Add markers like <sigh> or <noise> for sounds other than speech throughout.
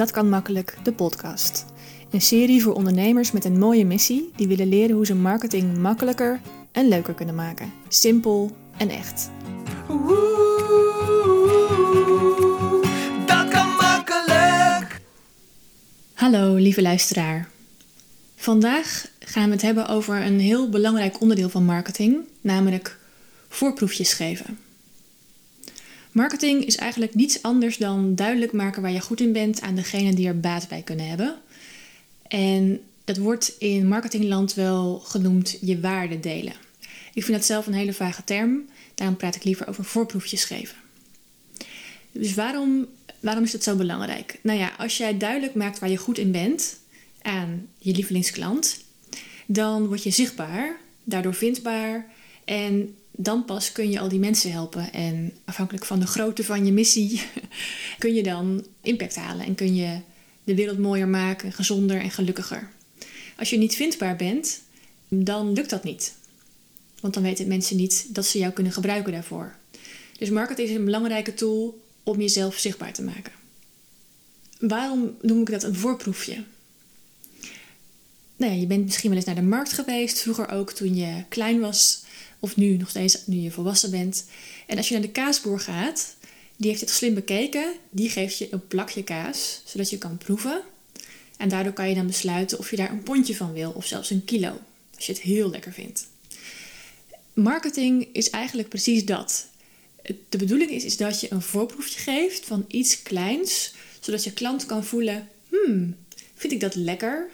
Dat kan makkelijk, de podcast. Een serie voor ondernemers met een mooie missie die willen leren hoe ze marketing makkelijker en leuker kunnen maken. Simpel en echt. Dat kan makkelijk. Hallo lieve luisteraar. Vandaag gaan we het hebben over een heel belangrijk onderdeel van marketing, namelijk voorproefjes geven. Marketing is eigenlijk niets anders dan duidelijk maken waar je goed in bent aan degene die er baat bij kunnen hebben. En dat wordt in marketingland wel genoemd je waarde delen. Ik vind dat zelf een hele vage term, daarom praat ik liever over voorproefjes geven. Dus waarom, waarom is dat zo belangrijk? Nou ja, als jij duidelijk maakt waar je goed in bent aan je lievelingsklant, dan word je zichtbaar, daardoor vindbaar en dan pas kun je al die mensen helpen. En afhankelijk van de grootte van je missie <laughs> kun je dan impact halen en kun je de wereld mooier maken, gezonder en gelukkiger. Als je niet vindbaar bent, dan lukt dat niet. Want dan weten mensen niet dat ze jou kunnen gebruiken daarvoor. Dus marketing is een belangrijke tool om jezelf zichtbaar te maken. Waarom noem ik dat een voorproefje? Nou ja, je bent misschien wel eens naar de markt geweest, vroeger ook toen je klein was. Of nu nog steeds, nu je volwassen bent. En als je naar de kaasboer gaat, die heeft het slim bekeken. Die geeft je een plakje kaas, zodat je kan proeven. En daardoor kan je dan besluiten of je daar een pondje van wil, of zelfs een kilo. Als je het heel lekker vindt. Marketing is eigenlijk precies dat. De bedoeling is, is dat je een voorproefje geeft van iets kleins, zodat je klant kan voelen: hmm, vind ik dat lekker?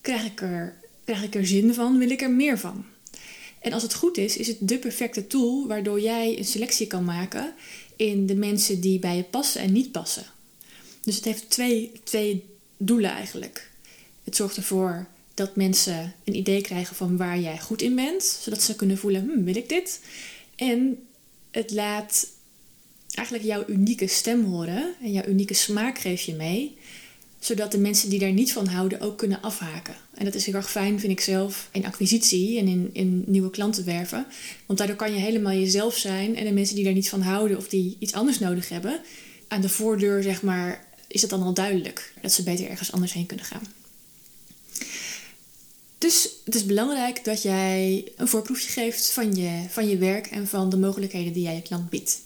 Krijg ik er, krijg ik er zin van? Wil ik er meer van? En als het goed is, is het de perfecte tool waardoor jij een selectie kan maken in de mensen die bij je passen en niet passen. Dus het heeft twee, twee doelen eigenlijk. Het zorgt ervoor dat mensen een idee krijgen van waar jij goed in bent, zodat ze kunnen voelen: hm, wil ik dit? En het laat eigenlijk jouw unieke stem horen en jouw unieke smaak geef je mee zodat de mensen die daar niet van houden ook kunnen afhaken. En dat is heel erg fijn, vind ik zelf, in acquisitie en in, in nieuwe klanten werven. Want daardoor kan je helemaal jezelf zijn. En de mensen die daar niet van houden of die iets anders nodig hebben, aan de voordeur, zeg maar, is het dan al duidelijk dat ze beter ergens anders heen kunnen gaan. Dus het is belangrijk dat jij een voorproefje geeft van je, van je werk en van de mogelijkheden die jij je klant biedt.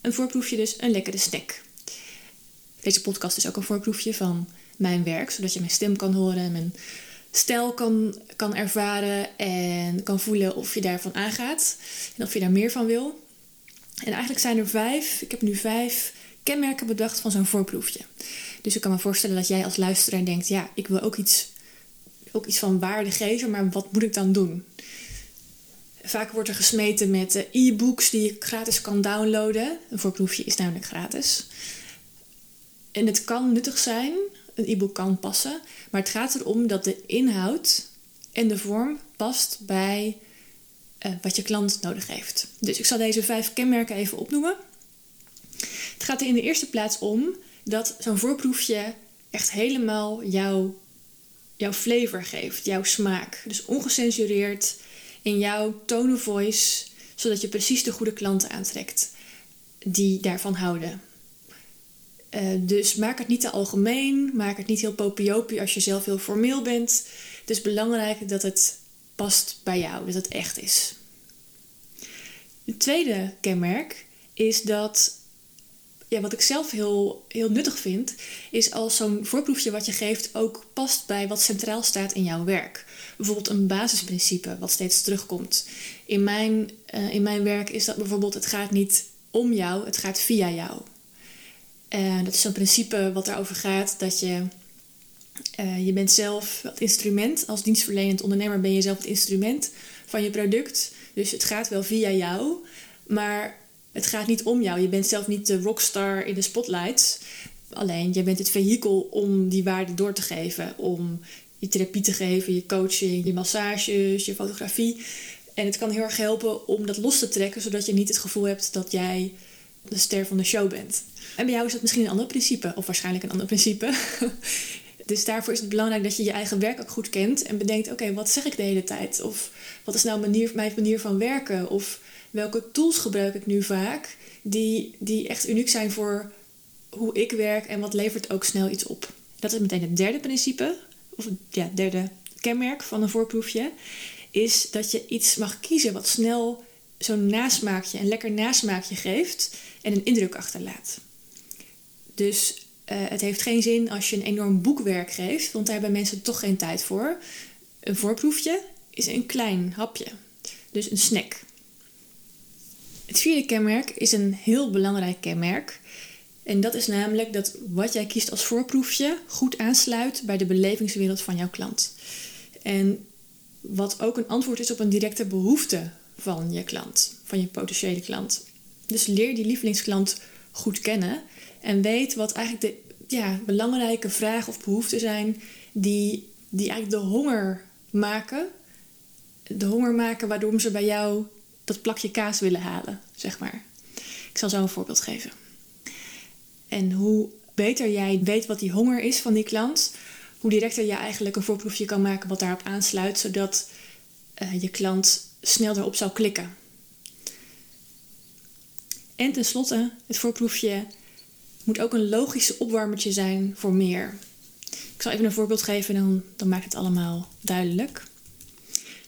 Een voorproefje dus een lekkere snack. Deze podcast is ook een voorproefje van mijn werk, zodat je mijn stem kan horen en mijn stijl kan, kan ervaren en kan voelen of je daarvan aangaat en of je daar meer van wil. En eigenlijk zijn er vijf, ik heb nu vijf kenmerken bedacht van zo'n voorproefje. Dus ik kan me voorstellen dat jij als luisteraar denkt: ja, ik wil ook iets, ook iets van waarde geven, maar wat moet ik dan doen? Vaak wordt er gesmeten met e-books die je gratis kan downloaden. Een voorproefje is namelijk gratis. En het kan nuttig zijn, een e-book kan passen, maar het gaat erom dat de inhoud en de vorm past bij uh, wat je klant nodig heeft. Dus ik zal deze vijf kenmerken even opnoemen. Het gaat er in de eerste plaats om dat zo'n voorproefje echt helemaal jouw, jouw flavor geeft, jouw smaak. Dus ongecensureerd in jouw tone of voice, zodat je precies de goede klanten aantrekt die daarvan houden. Uh, dus maak het niet te algemeen, maak het niet heel popiopie als je zelf heel formeel bent. Het is belangrijk dat het past bij jou, dat het echt is. Het tweede kenmerk is dat, ja, wat ik zelf heel, heel nuttig vind, is als zo'n voorproefje wat je geeft ook past bij wat centraal staat in jouw werk. Bijvoorbeeld een basisprincipe wat steeds terugkomt. In mijn, uh, in mijn werk is dat bijvoorbeeld: het gaat niet om jou, het gaat via jou. Uh, dat is zo'n principe wat erover gaat dat je, uh, je bent zelf het instrument, als dienstverlenend ondernemer ben je zelf het instrument van je product. Dus het gaat wel via jou, maar het gaat niet om jou. Je bent zelf niet de rockstar in de spotlights. Alleen, je bent het vehikel om die waarde door te geven. Om je therapie te geven, je coaching, je massages, je fotografie. En het kan heel erg helpen om dat los te trekken, zodat je niet het gevoel hebt dat jij de ster van de show bent. En bij jou is dat misschien een ander principe, of waarschijnlijk een ander principe. <laughs> dus daarvoor is het belangrijk dat je je eigen werk ook goed kent en bedenkt: oké, wat zeg ik de hele tijd? Of wat is nou manier, mijn manier van werken? Of welke tools gebruik ik nu vaak die, die echt uniek zijn voor, hoe ik werk en wat levert ook snel iets op. Dat is meteen het derde principe, of ja, derde kenmerk van een voorproefje, is dat je iets mag kiezen wat snel zo'n nasmaakje, een lekker nasmaakje geeft en een indruk achterlaat. Dus uh, het heeft geen zin als je een enorm boekwerk geeft, want daar hebben mensen toch geen tijd voor. Een voorproefje is een klein hapje, dus een snack. Het vierde kenmerk is een heel belangrijk kenmerk. En dat is namelijk dat wat jij kiest als voorproefje goed aansluit bij de belevingswereld van jouw klant. En wat ook een antwoord is op een directe behoefte van je klant, van je potentiële klant. Dus leer die lievelingsklant goed kennen en weet wat eigenlijk de ja, belangrijke vragen of behoeften zijn die, die eigenlijk de honger maken. De honger maken waardoor ze bij jou dat plakje kaas willen halen, zeg maar. Ik zal zo een voorbeeld geven. En hoe beter jij weet wat die honger is van die klant, hoe directer je eigenlijk een voorproefje kan maken wat daarop aansluit, zodat uh, je klant snel erop zou klikken. En tenslotte, het voorproefje moet ook een logische opwarmertje zijn voor meer. Ik zal even een voorbeeld geven en dan, dan maakt het allemaal duidelijk.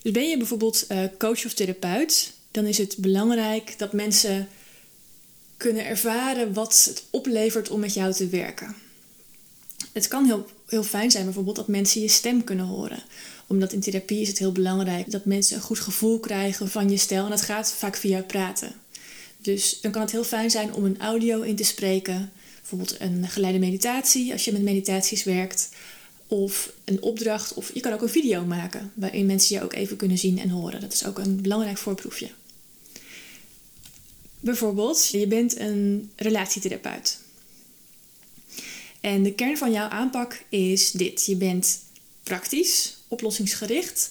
Dus ben je bijvoorbeeld uh, coach of therapeut, dan is het belangrijk dat mensen kunnen ervaren wat het oplevert om met jou te werken. Het kan heel, heel fijn zijn bijvoorbeeld dat mensen je stem kunnen horen. Omdat in therapie is het heel belangrijk dat mensen een goed gevoel krijgen van je stijl. En dat gaat vaak via praten. Dus dan kan het heel fijn zijn om een audio in te spreken. Bijvoorbeeld een geleide meditatie als je met meditaties werkt. Of een opdracht. Of je kan ook een video maken waarin mensen je ook even kunnen zien en horen. Dat is ook een belangrijk voorproefje. Bijvoorbeeld, je bent een relatietherapeut. En de kern van jouw aanpak is dit. Je bent praktisch, oplossingsgericht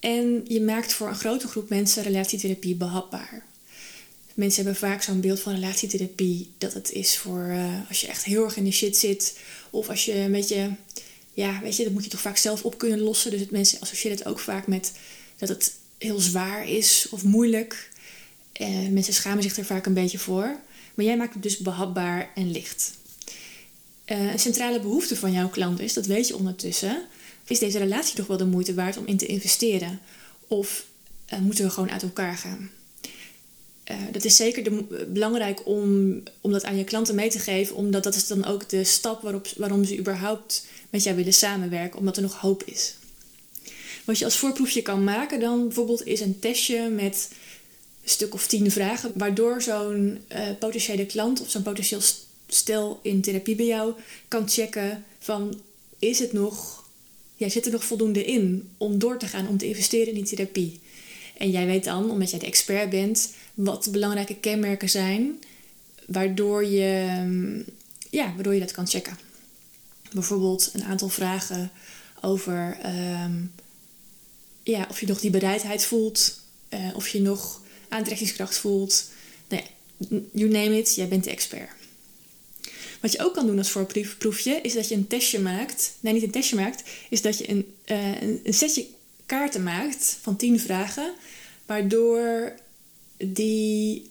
en je maakt voor een grote groep mensen relatietherapie behapbaar. Mensen hebben vaak zo'n beeld van relatietherapie dat het is voor uh, als je echt heel erg in de shit zit of als je een beetje, ja, weet je, dat moet je toch vaak zelf op kunnen lossen. Dus het, mensen associëren het ook vaak met dat het heel zwaar is of moeilijk. Mensen schamen zich er vaak een beetje voor. Maar jij maakt het dus behapbaar en licht. Uh, een centrale behoefte van jouw klant is, dat weet je ondertussen, is deze relatie toch wel de moeite waard om in te investeren? Of uh, moeten we gewoon uit elkaar gaan? Uh, dat is zeker belangrijk om, om dat aan je klanten mee te geven, omdat dat is dan ook de stap waarop, waarom ze überhaupt met jou willen samenwerken, omdat er nog hoop is. Wat je als voorproefje kan maken dan bijvoorbeeld is een testje met een stuk of tien vragen, waardoor zo'n potentiële klant of zo'n potentieel stel in therapie bij jou kan checken van is het nog, ja, zit er nog voldoende in om door te gaan, om te investeren in die therapie. En jij weet dan, omdat jij de expert bent, wat belangrijke kenmerken zijn waardoor je, ja, waardoor je dat kan checken. Bijvoorbeeld een aantal vragen over ehm, ja, of je nog die bereidheid voelt, uh, of je nog aantrekkingskracht voelt. Nee, you name it, jij bent de expert. Wat je ook kan doen als voorproefje, is dat je een testje maakt. Nee, niet een testje maakt. Is dat je een, uh, een setje kaarten maakt van tien vragen. Waardoor die,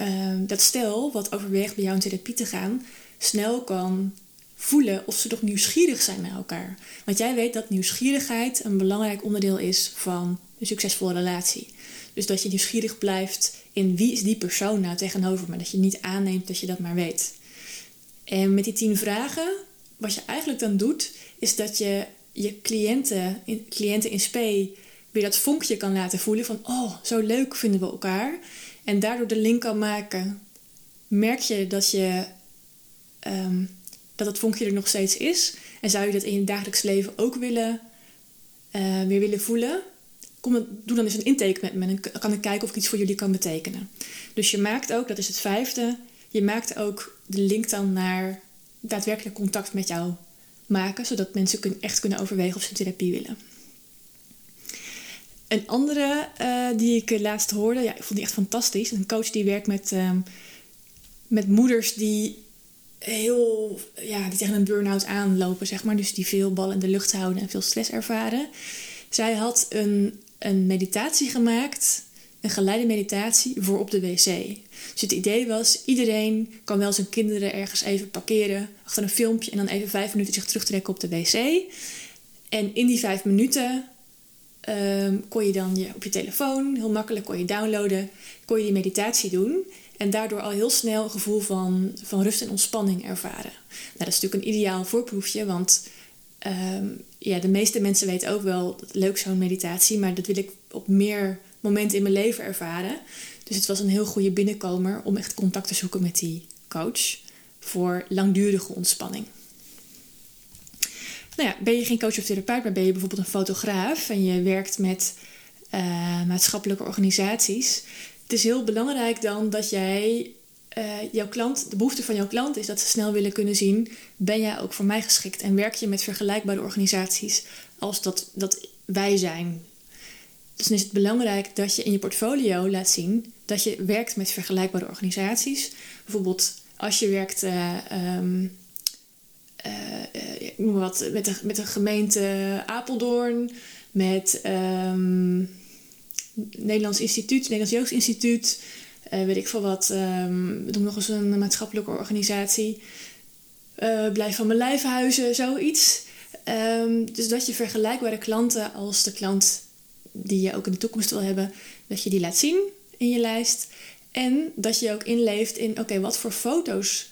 uh, dat stel wat overweegt bij jou in therapie te gaan, snel kan voelen of ze toch nieuwsgierig zijn naar elkaar. Want jij weet dat nieuwsgierigheid een belangrijk onderdeel is van een succesvolle relatie. Dus dat je nieuwsgierig blijft in wie is die persoon nou tegenover me. Dat je niet aanneemt dat je dat maar weet. En met die tien vragen, wat je eigenlijk dan doet, is dat je je cliënten, cliënten in spe weer dat vonkje kan laten voelen van, oh, zo leuk vinden we elkaar. En daardoor de link kan maken. Merk je dat je um, dat het vonkje er nog steeds is? En zou je dat in je dagelijks leven ook willen, uh, weer willen voelen? Kom, doe dan eens een intake met me dan kan ik kijken of ik iets voor jullie kan betekenen. Dus je maakt ook, dat is het vijfde, je maakt ook de link dan naar daadwerkelijk contact met jou maken, zodat mensen echt kunnen overwegen of ze therapie willen. Een andere uh, die ik laatst hoorde, ja, ik vond die echt fantastisch. Een coach die werkt met, uh, met moeders die heel, ja, die tegen een burn-out aanlopen, zeg maar. Dus die veel ballen in de lucht houden en veel stress ervaren. Zij had een, een meditatie gemaakt een geleide meditatie voor op de wc. Dus het idee was, iedereen kan wel zijn kinderen ergens even parkeren achter een filmpje en dan even vijf minuten zich terugtrekken op de wc. En in die vijf minuten ehm, kon je dan je, op je telefoon, heel makkelijk kon je downloaden, kon je die meditatie doen. En daardoor al heel snel een gevoel van, van rust en ontspanning ervaren. Nou, dat is natuurlijk een ideaal voorproefje, want ehm, ja, de meeste mensen weten ook wel, leuk zo'n meditatie, maar dat wil ik op meer momenten in mijn leven ervaren. Dus het was een heel goede binnenkomer om echt contact te zoeken met die coach voor langdurige ontspanning. Nou ja, ben je geen coach of therapeut, maar ben je bijvoorbeeld een fotograaf en je werkt met uh, maatschappelijke organisaties. Het is heel belangrijk dan dat jij uh, jouw klant, de behoefte van jouw klant is dat ze snel willen kunnen zien: ben jij ook voor mij geschikt? En werk je met vergelijkbare organisaties als dat, dat wij zijn? Dus dan is het belangrijk dat je in je portfolio laat zien dat je werkt met vergelijkbare organisaties. Bijvoorbeeld als je werkt um, uh, ik noem wat, met, de, met de gemeente Apeldoorn, met um, Nederlands Instituut, Nederlands Jeugdinstituut, uh, weet ik veel wat. Um, nog eens een maatschappelijke organisatie. Blijf van mijn lijfhuizen, zoiets. Um, dus dat je vergelijkbare klanten als de klant die je ook in de toekomst wil hebben, dat je die laat zien in je lijst. En dat je ook inleeft in, oké, wat voor foto's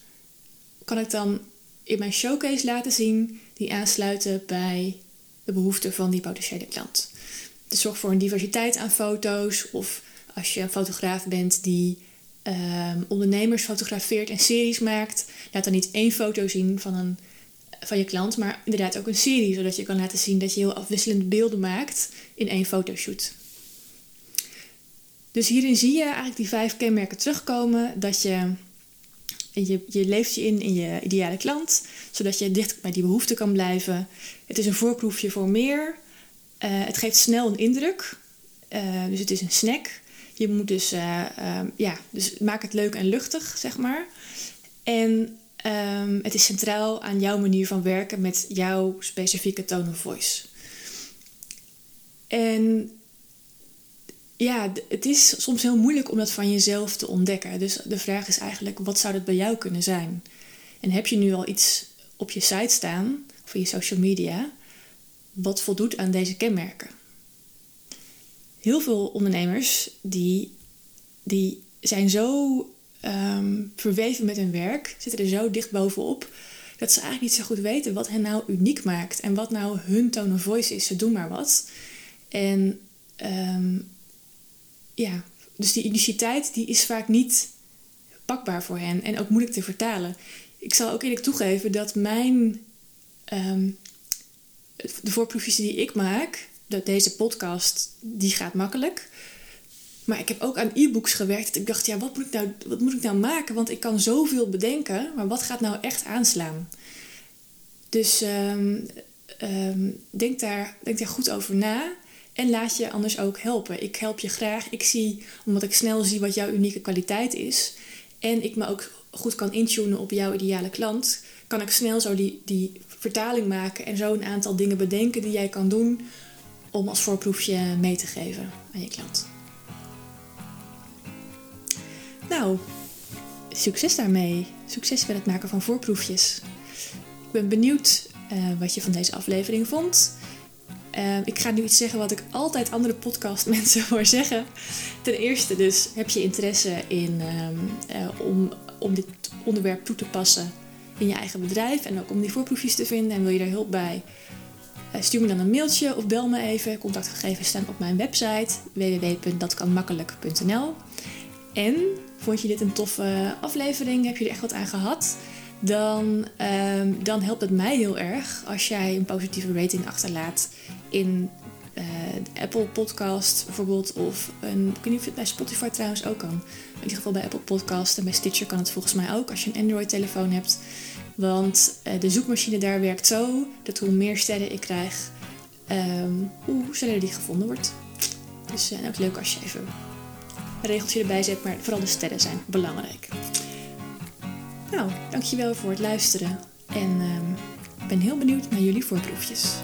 kan ik dan in mijn showcase laten zien die aansluiten bij de behoeften van die potentiële klant. Dus zorg voor een diversiteit aan foto's. Of als je een fotograaf bent die um, ondernemers fotografeert en series maakt, laat dan niet één foto zien van, een, van je klant, maar inderdaad ook een serie, zodat je kan laten zien dat je heel afwisselende beelden maakt in één fotoshoot. Dus hierin zie je eigenlijk die vijf kenmerken terugkomen. Dat je, je, je leeft je in in je ideale klant, zodat je dicht bij die behoefte kan blijven. Het is een voorproefje voor meer. Uh, het geeft snel een indruk. Uh, dus het is een snack. Je moet dus, uh, um, ja, dus maak het leuk en luchtig, zeg maar. En um, het is centraal aan jouw manier van werken met jouw specifieke tone of voice. En ja, het is soms heel moeilijk om dat van jezelf te ontdekken. Dus de vraag is eigenlijk, wat zou dat bij jou kunnen zijn? En heb je nu al iets op je site staan, of je social media, wat voldoet aan deze kenmerken? Heel veel ondernemers die, die zijn zo um, verweven met hun werk, zitten er zo dicht bovenop, dat ze eigenlijk niet zo goed weten wat hen nou uniek maakt en wat nou hun tone of voice is. Ze doen maar wat. En um, ja, dus die uniciteit die is vaak niet pakbaar voor hen en ook moeilijk te vertalen. Ik zal ook eerlijk toegeven dat mijn um, de voorproefjes die ik maak, dat deze podcast, die gaat makkelijk. Maar ik heb ook aan e-books gewerkt. Ik dacht, ja, wat moet ik, nou, wat moet ik nou maken? Want ik kan zoveel bedenken, maar wat gaat nou echt aanslaan? Dus um, um, denk, daar, denk daar goed over na. En laat je anders ook helpen. Ik help je graag. Ik zie, omdat ik snel zie wat jouw unieke kwaliteit is. En ik me ook goed kan intunen op jouw ideale klant. Kan ik snel zo die, die vertaling maken en zo een aantal dingen bedenken die jij kan doen om als voorproefje mee te geven aan je klant. Nou, succes daarmee. Succes met het maken van voorproefjes. Ik ben benieuwd uh, wat je van deze aflevering vond. Uh, ik ga nu iets zeggen wat ik altijd andere podcast mensen <laughs> hoor zeggen. Ten eerste dus heb je interesse in um, uh, om, om dit onderwerp toe te passen in je eigen bedrijf en ook om die voorproefjes te vinden en wil je daar hulp bij. Uh, stuur me dan een mailtje of bel me even. Contactgegevens staan op mijn website www.datkanmakkelijk.nl. En vond je dit een toffe aflevering? Heb je er echt wat aan gehad? Dan, um, dan helpt het mij heel erg als jij een positieve rating achterlaat in uh, Apple Podcast bijvoorbeeld. Of een, het bij Spotify trouwens ook kan. In ieder geval bij Apple Podcast en bij Stitcher kan het volgens mij ook als je een Android telefoon hebt. Want uh, de zoekmachine daar werkt zo dat hoe meer sterren ik krijg, um, hoe sneller die gevonden wordt. Dus uh, ook leuk als je even een regeltje erbij zet, maar vooral de sterren zijn belangrijk. Nou, dankjewel voor het luisteren en um, ik ben heel benieuwd naar jullie voorproefjes.